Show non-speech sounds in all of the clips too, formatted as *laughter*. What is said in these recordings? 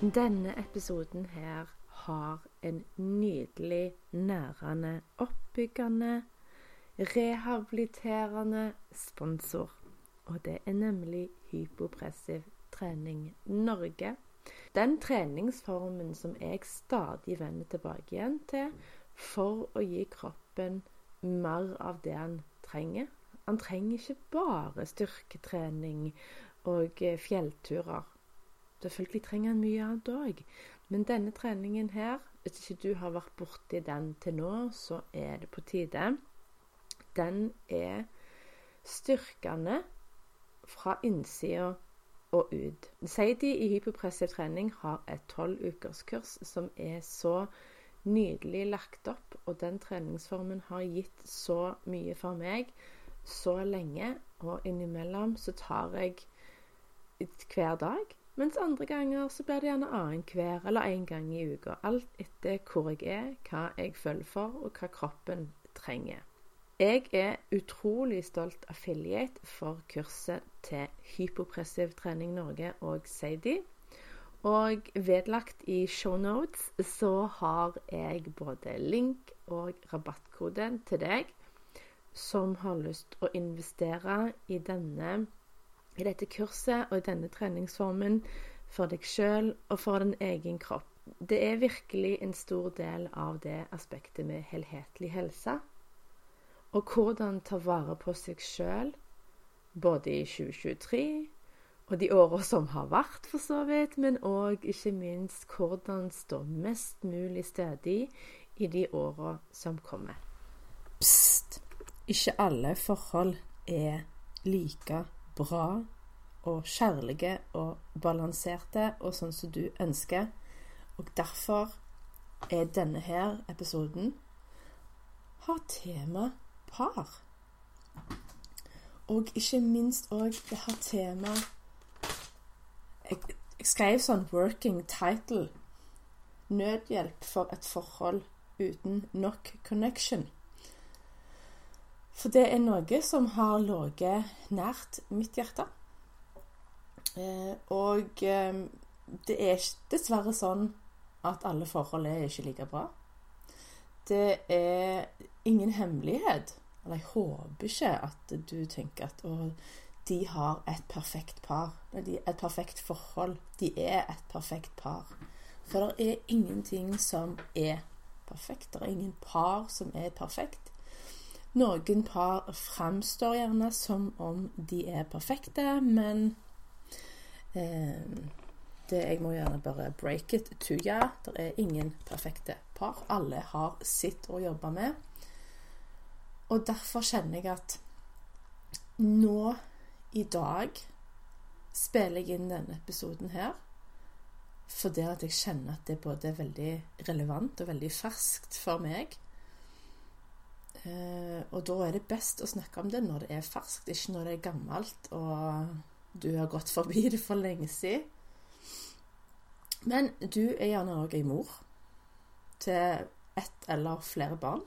Denne episoden her har en nydelig, nærende, oppbyggende, rehabiliterende sponsor. Og det er nemlig Hypopressiv trening Norge. Den treningsformen som jeg stadig vender tilbake igjen til for å gi kroppen mer av det han trenger. Han trenger ikke bare styrketrening og fjellturer. Selvfølgelig trenger han mye annet òg. Men denne treningen her, hvis ikke du har vært borti den til nå, så er det på tide. Den er styrkende fra innsida og ut. Seidi i hypopressiv trening har et tolvukerskurs som er så nydelig lagt opp, og den treningsformen har gitt så mye for meg så lenge. Og innimellom så tar jeg hver dag mens andre ganger så blir det gjerne annenhver eller én gang i uka. Alt etter hvor jeg er, hva jeg føler for, og hva kroppen trenger. Jeg er utrolig stolt affiliate for kurset til Hypopressiv trening Norge og Sadie. Og vedlagt i shownotes så har jeg både link og rabattkode til deg som har lyst å investere i denne i dette kurset og i denne treningsformen for deg sjøl og for din egen kropp. Det er virkelig en stor del av det aspektet med helhetlig helse. Og hvordan ta vare på seg sjøl, både i 2023 og de åra som har vært, for så vidt, men òg ikke minst hvordan stå mest mulig stødig i de åra som kommer. Pst! Ikke alle forhold er like bra og kjærlige og balanserte og sånn som du ønsker. Og derfor er denne her episoden har tema par. Og ikke minst òg det har tema jeg, jeg skrev sånn 'working title'. Nødhjelp for et forhold uten nok connection. For det er noe som har ligget nært mitt hjerte. Eh, og eh, det er dessverre sånn at alle forhold er ikke like bra. Det er ingen hemmelighet, eller jeg håper ikke at du tenker at å, de har et perfekt par. Et perfekt forhold. De er et perfekt par. For det er ingenting som er perfekt. Det er ingen par som er perfekt. Noen par fremstår gjerne som om de er perfekte, men eh, det Jeg må gjerne bare break it to ya. Det er ingen perfekte par. Alle har sitt å jobbe med. Og derfor kjenner jeg at nå i dag spiller jeg inn denne episoden her fordi at jeg kjenner at det både er veldig relevant og veldig ferskt for meg. Eh, og da er det best å snakke om det når det er ferskt, ikke når det er gammelt og du har gått forbi det for lenge siden. Men du er gjerne òg ei mor til ett eller flere barn.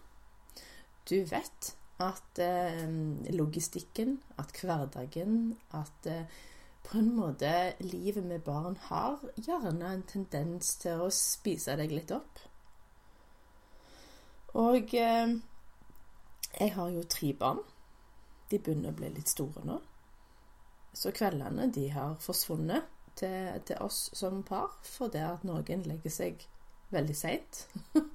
Du vet at eh, logistikken, at hverdagen, at eh, på en måte livet med barn har gjerne en tendens til å spise deg litt opp. Og jeg har jo tre barn. De begynner å bli litt store nå. Så kveldene de har forsvunnet til, til oss som par fordi at noen legger seg veldig seint. *laughs*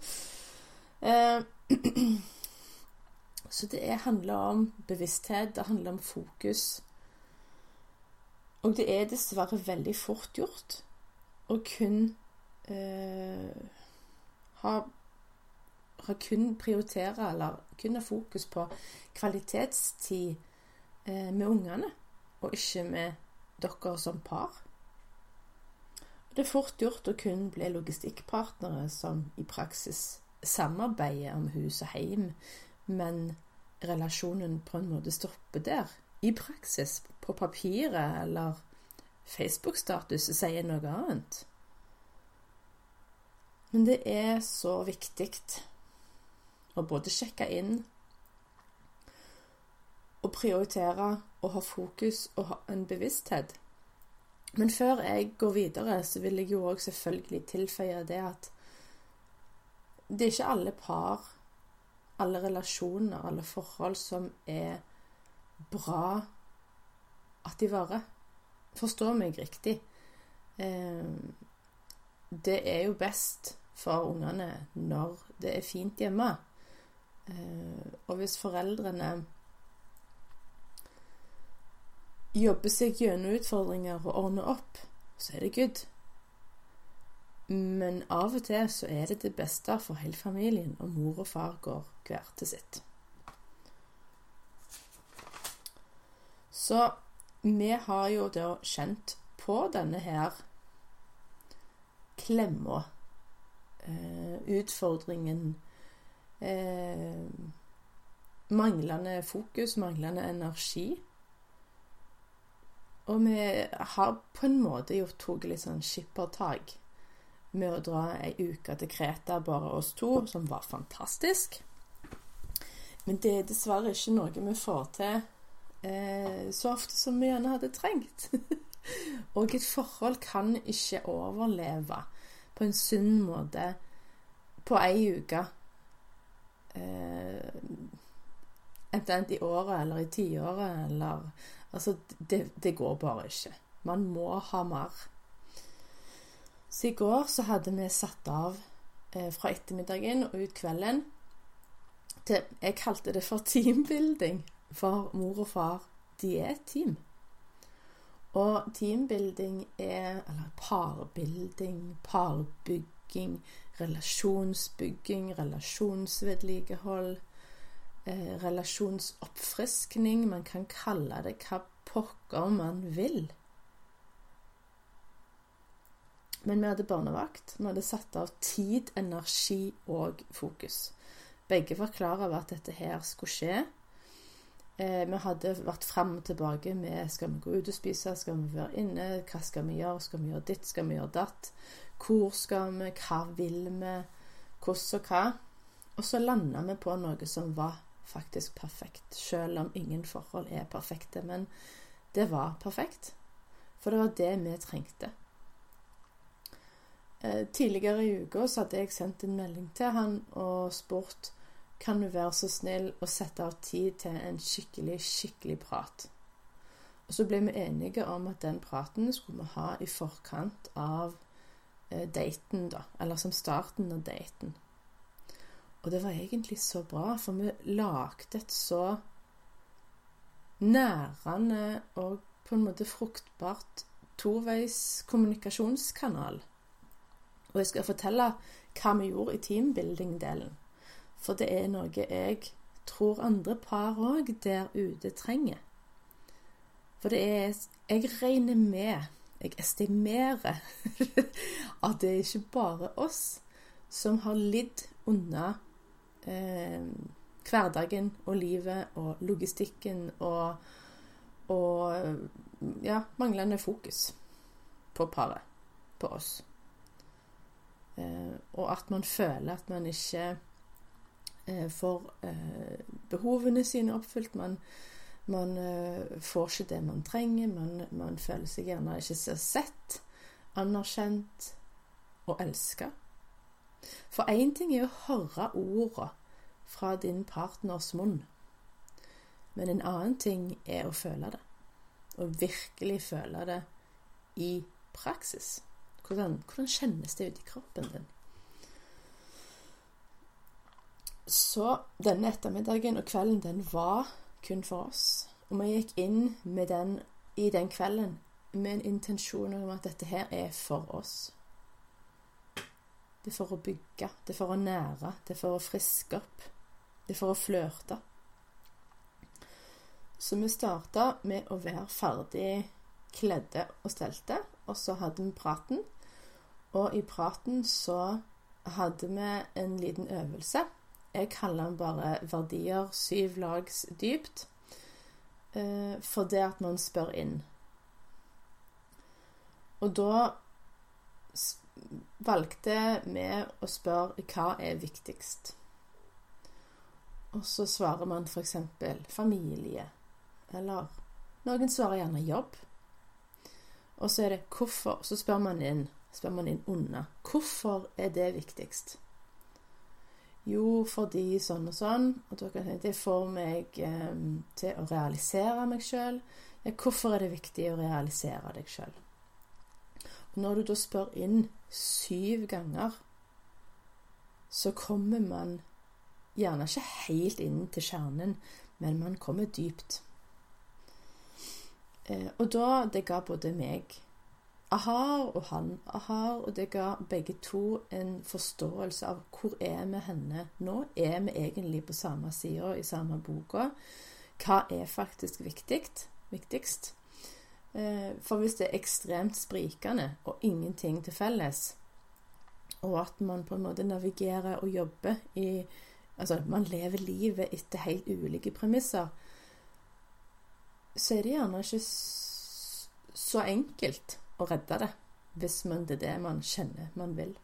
Eh, *clears throat* så det handler om bevissthet, det handler om fokus. Og det er dessverre veldig fort gjort å kun eh, ha kun prioritere eller kun ha fokus på kvalitetstid eh, med ungene, og ikke med dere som par. det er fort gjort å kun bli logistikkpartnere som i praksis samarbeider om hus og heim, men relasjonen på en måte stopper der. I praksis, på papiret eller Facebook-status, sier noe annet. Men det er så viktig å både sjekke inn og prioritere og ha fokus og ha en bevissthet. Men før jeg går videre, så vil jeg jo òg selvfølgelig tilføye det at det er ikke alle par, alle relasjoner, alle forhold som er bra at de varer. Forstå meg riktig. Eh, det er jo best for ungene når det er fint hjemme. Eh, og hvis foreldrene jobber seg gjennom utfordringer og ordner opp, så er det good. Men av og til så er det det beste for hele familien om mor og far går hver til sitt. Så vi har jo da kjent på denne her klemma, eh, utfordringen eh, Manglende fokus, manglende energi. Og vi har på en måte gjort tatt litt sånn skippertak med å dra ei uke til Kreta, bare oss to, som var fantastisk. Men det er dessverre ikke noe vi får til eh, så ofte som vi gjerne hadde trengt. *laughs* og et forhold kan ikke overleve på en sunn måte på ei uke. Eh, enten i året eller i tiåret eller Altså, det, det går bare ikke. Man må ha mer. Så i går så hadde vi satt av eh, fra ettermiddagen og ut kvelden til Jeg kalte det for teambuilding. For mor og far, de er et team. Og teambuilding er Eller parbuilding, parbygging, relasjonsbygging, relasjonsvedlikehold eh, relasjonsoppfriskning. Man kan kalle det hva pokker man vil. Men vi hadde barnevakt. Vi hadde satt av tid, energi og fokus. Begge var klar over at dette her skulle skje. Eh, vi hadde vært fram og tilbake med skal vi gå ut og spise, skal vi være inne, hva skal vi gjøre, skal vi gjøre ditt, skal vi gjøre datt, hvor skal vi, hva vil vi, hvordan og hva. Og så landa vi på noe som var faktisk perfekt, selv om ingen forhold er perfekte. Men det var perfekt, for det var det vi trengte. Eh, tidligere i uka så hadde jeg sendt en melding til han og spurt kan du være så snill å sette av tid til en skikkelig, skikkelig prat. Og så ble vi enige om at den praten skulle vi ha i forkant av daten, da. Eller som starten av daten. Og det var egentlig så bra, for vi lagde et så nærende og på en måte fruktbart toveis kommunikasjonskanal. Og jeg skal fortelle hva vi gjorde i teambuilding-delen. For det er noe jeg tror andre par òg der ute trenger. For det er Jeg regner med, jeg estimerer, *laughs* at det er ikke bare oss som har lidd unna eh, hverdagen og livet og logistikken og, og ja, manglende fokus på paret, på oss. Eh, og at man føler at man ikke eh, får eh, behovene sine oppfylt. Man, man eh, får ikke det man trenger. Man, man føler seg gjerne ikke så sett, anerkjent og elska. For én ting er å høre orda fra din partners munn. Men en annen ting er å føle det. Å virkelig føle det i praksis. Hvordan, hvordan kjennes det ut i kroppen din? Så denne ettermiddagen og kvelden, den var kun for oss. Og vi gikk inn den, i den kvelden med en intensjon om at dette her er for oss. Det er for å bygge, det er for å nære, det er for å friske opp. Det er for å flørte. Så vi starta med å være ferdig kledde og stelte, og så hadde vi praten. Og i praten så hadde vi en liten øvelse. Jeg kaller den bare 'verdier syv lags dypt', eh, for det at noen spør inn. Og da valgte vi å spørre hva er viktigst. Og så svarer man f.eks. familie, eller noen svarer gjerne jobb. Og så er det hvorfor. Så spør man inn, spør man inn unna. Hvorfor er det viktigst? Jo, fordi sånn og sånn. Og da kan jeg tenke det får meg eh, til å realisere meg sjøl. Hvorfor er det viktig å realisere deg sjøl? Når du da spør inn syv ganger, så kommer man gjerne ikke helt inn til kjernen, men man kommer dypt. Eh, og da Det ga både meg ahar og han ahar, og det ga begge to en forståelse av hvor er vi henne nå? Er vi egentlig på samme side i samme boka? Hva er faktisk viktigst? viktigst? Eh, for hvis det er ekstremt sprikende og ingenting til felles, og at man på en måte navigerer og jobber i Altså, man lever livet etter helt ulike premisser, så er det gjerne ikke så enkelt å redde det, hvis man, det er det man kjenner man vil.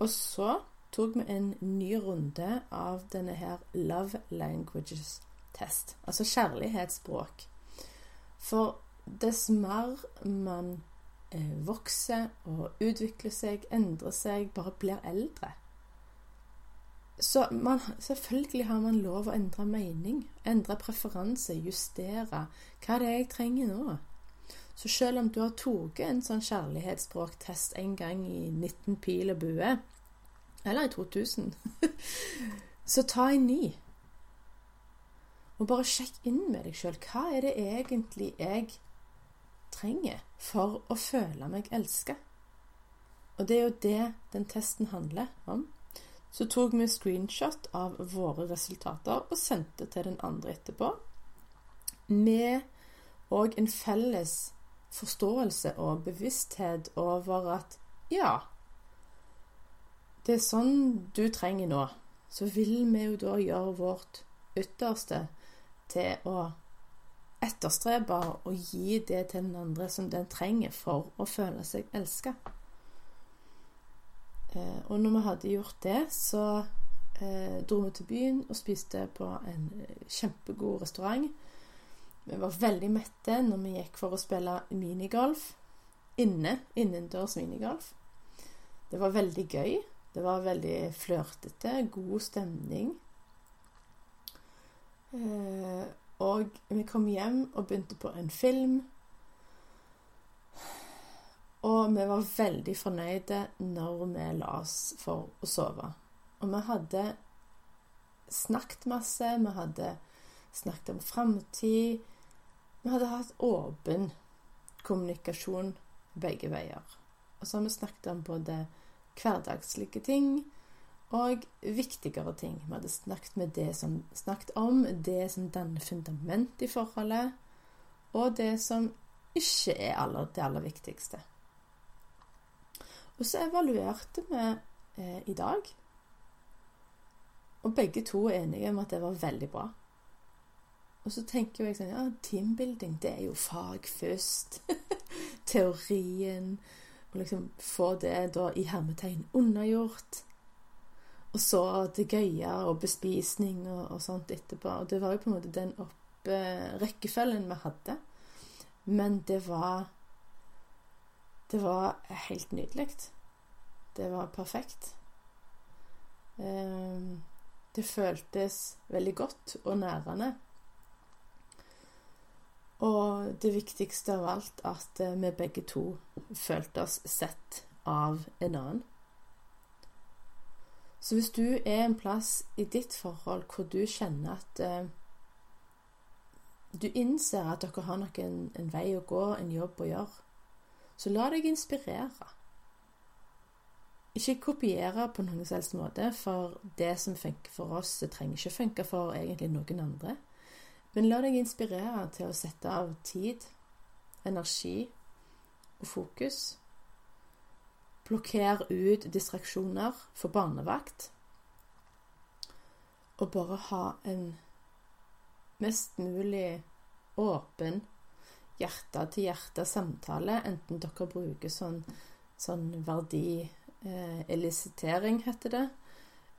Og så tok vi en ny runde av denne her Love Languages Test, altså kjærlighetsspråk. For dess mer man eh, vokser og utvikler seg, endrer seg, bare blir eldre Så man, selvfølgelig har man lov å endre mening, endre preferanse, justere. Hva er det jeg trenger nå? Så selv om du har tatt en sånn kjærlighetsspråktest en gang i 19 pil og bue, eller i 2000, *laughs* så ta en ny. Og bare sjekk inn med deg sjøl. Hva er det egentlig jeg trenger for å føle meg elska? Og det er jo det den testen handler om. Så tok vi screenshot av våre resultater og sendte til den andre etterpå. Med òg en felles forståelse og bevissthet over at ja, det er sånn du trenger nå. Så vil vi jo da gjøre vårt ytterste til å etterstrebe og gi det til den andre som den trenger for å føle seg elska. Eh, og når vi hadde gjort det, så eh, dro vi til byen og spiste på en eh, kjempegod restaurant. Vi var veldig mette når vi gikk for å spille minigolf inne. Innendørs minigolf. Det var veldig gøy. Det var veldig flørtete. God stemning. Eh, og vi kom hjem og begynte på en film. Og vi var veldig fornøyde når vi la oss for å sove. Og vi hadde snakket masse, vi hadde snakket om framtid. Vi hadde hatt åpen kommunikasjon begge veier. Og så har vi snakket om både hverdagslige ting og viktigere ting. Vi hadde snakket, det som, snakket om det som danner fundament i forholdet, og det som ikke er aller, det aller viktigste. Og så evaluerte vi eh, i dag, og begge to er enige om at det var veldig bra. Og så tenker jeg sånn Ja, teambuilding, det er jo fag først. *laughs* Teorien. Og liksom få det da i hermetegn undergjort. Og så det gøye og bespisning og, og, sånt etterpå. Og det var jo på en måte den opp, eh, vi hadde. Men det var Det var helt nydelig. Det var perfekt. Eh, det føltes veldig godt og nærende. Og det viktigste av alt at eh, vi begge to følte oss sett av en annen. Så hvis du er en plass i ditt forhold hvor du kjenner at eh, du innser at dere har nok en, en, vei å gå, en jobb å gjøre, så la deg inspirere. Ikke kopiere på noen selvs måte, for det som funker for oss, det trenger ikke funke for egentlig noen andre. Men la deg inspirere til å sette av tid, energi og fokus. Blokker ut distraksjoner for barnevakt. Og bare ha en mest mulig åpen hjerte-til-hjerte-samtale, enten dere bruker sånn, sånn verdi-elisitering, eh, heter det,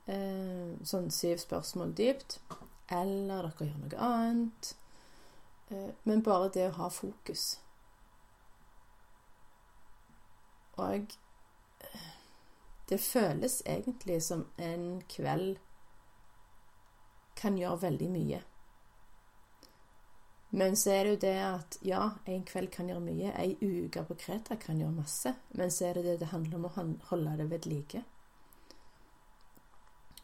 eh, sånn syv spørsmål dypt, eller dere gjør noe annet. Eh, men bare det å ha fokus. Og det føles egentlig som en kveld kan gjøre veldig mye. Men så er det jo det at ja, en kveld kan gjøre mye. Ei uke på Kreta kan gjøre masse. Men så er det det det handler om å holde det ved like.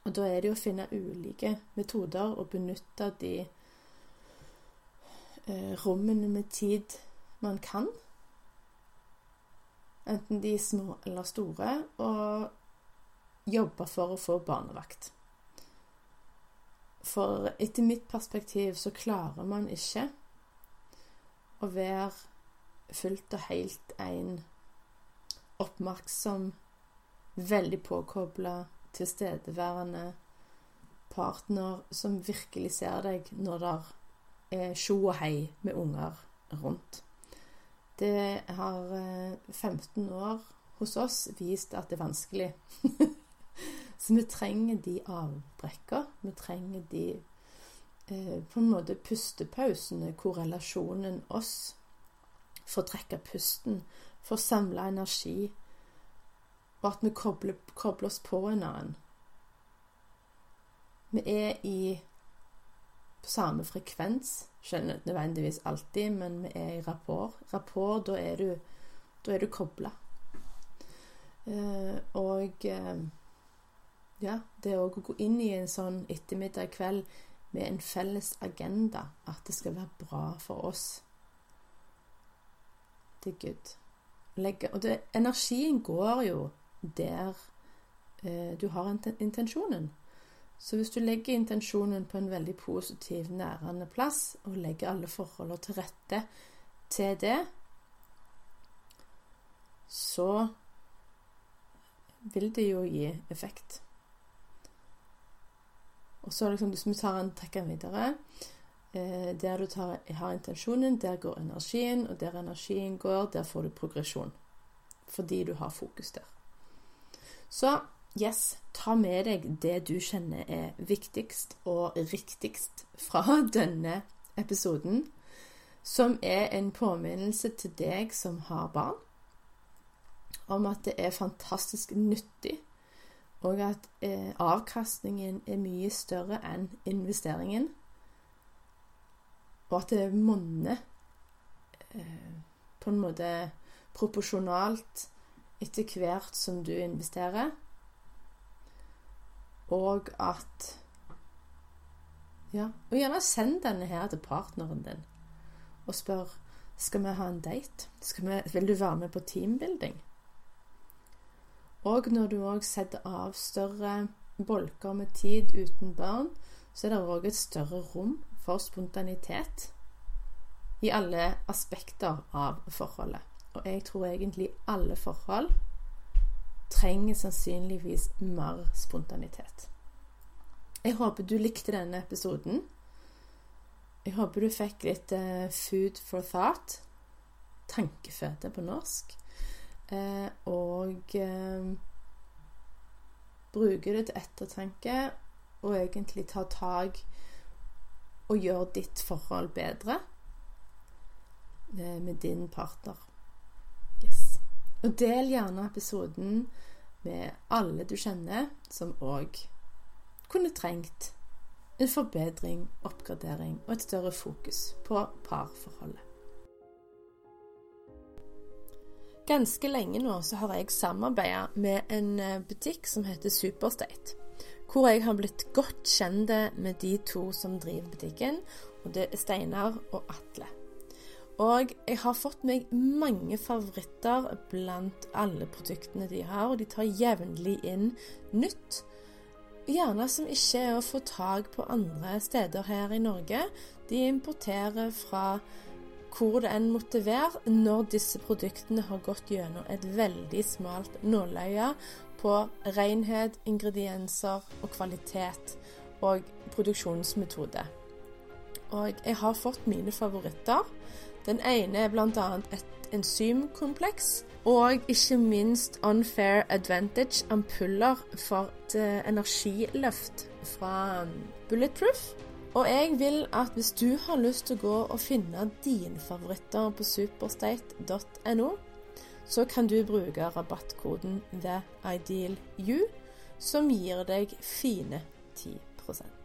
Og da er det jo å finne ulike metoder og benytte de eh, rommene med tid man kan. Enten de små eller store. Og jobbe for å få barnevakt. For etter mitt perspektiv så klarer man ikke å være fullt og helt en oppmerksom, veldig påkobla, tilstedeværende partner som virkelig ser deg når det er tjo og hei med unger rundt. Det har 15 eh, år hos oss vist at det er vanskelig. *laughs* Så vi trenger de avbrekka. Vi trenger de eh, på en måte pustepausene, korrelasjonen oss får trekke pusten, får samle energi, og at vi kobler, kobler oss på en annen. Vi er i på samme frekvens. Skjønner nødvendigvis alltid, men vi er i rapport. Rapport, da er du, da du kobla. Eh, og eh, ja, det å gå inn i en sånn ettermiddag kveld med en felles agenda, at det skal være bra for oss. Det er good. Legge, og det, energien går jo der eh, du har intensjonen. Så hvis du legger intensjonen på en veldig positiv, nærende plass, og legger alle forholdene til rette til det, så vil det jo gi effekt. Og så liksom, hvis vi tar en trekker videre eh, Der du tar, har intensjonen, der går energien. Og der energien går, der får du progresjon. Fordi du har fokus der. Så yes, ta med deg det du kjenner er viktigst og riktigst fra *laughs* denne episoden. Som er en påminnelse til deg som har barn, om at det er fantastisk nyttig og at eh, avkastningen er mye større enn investeringen. Og at det monner eh, på en måte proporsjonalt etter hvert som du investerer. Og at Ja, og gjerne send denne her til partneren din og spør skal vi ha en date. Vi, vil du være med på teambuilding? Og når du òg setter av større bolker med tid uten barn, så er det òg et større rom for spontanitet i alle aspekter av forholdet. Og jeg tror egentlig alle forhold trenger sannsynligvis mer spontanitet. Jeg håper du likte denne episoden. Jeg håper du fikk litt uh, food for thought. Tankeføde på norsk. Eh, og eh, bruke det til ettertanke og egentlig ta tak og gjøre ditt forhold bedre eh, med din partner. Og del gjerne episoden med alle du kjenner som òg kunne trengt en forbedring, oppgradering og et større fokus på parforholdet. Ganske lenge nå så har jeg samarbeida med en eh, butikk som heter Superstate. Hvor jeg har blitt godt kjent med de to som driver butikken. Og det er Steinar og Atle. Og jeg har fått meg mange favoritter blant alle produktene de har. Og de tar jevnlig inn nytt. Gjerne som ikke er å få tak på andre steder her i Norge. De importerer fra hvor det enn måtte være, når disse produktene har gått gjennom et veldig smalt nåløye på renhet, ingredienser og kvalitet og produksjonsmetode. Og jeg har fått mine favoritter. Den ene er bl.a. et enzymkompleks. Og ikke minst Unfair Advantage ampuller for et eh, energiløft fra um, Bulletproof. Og jeg vil at hvis du har lyst til å gå og finne dine favoritter på superstate.no, så kan du bruke rabattkoden THEIDEALU, som gir deg fine 10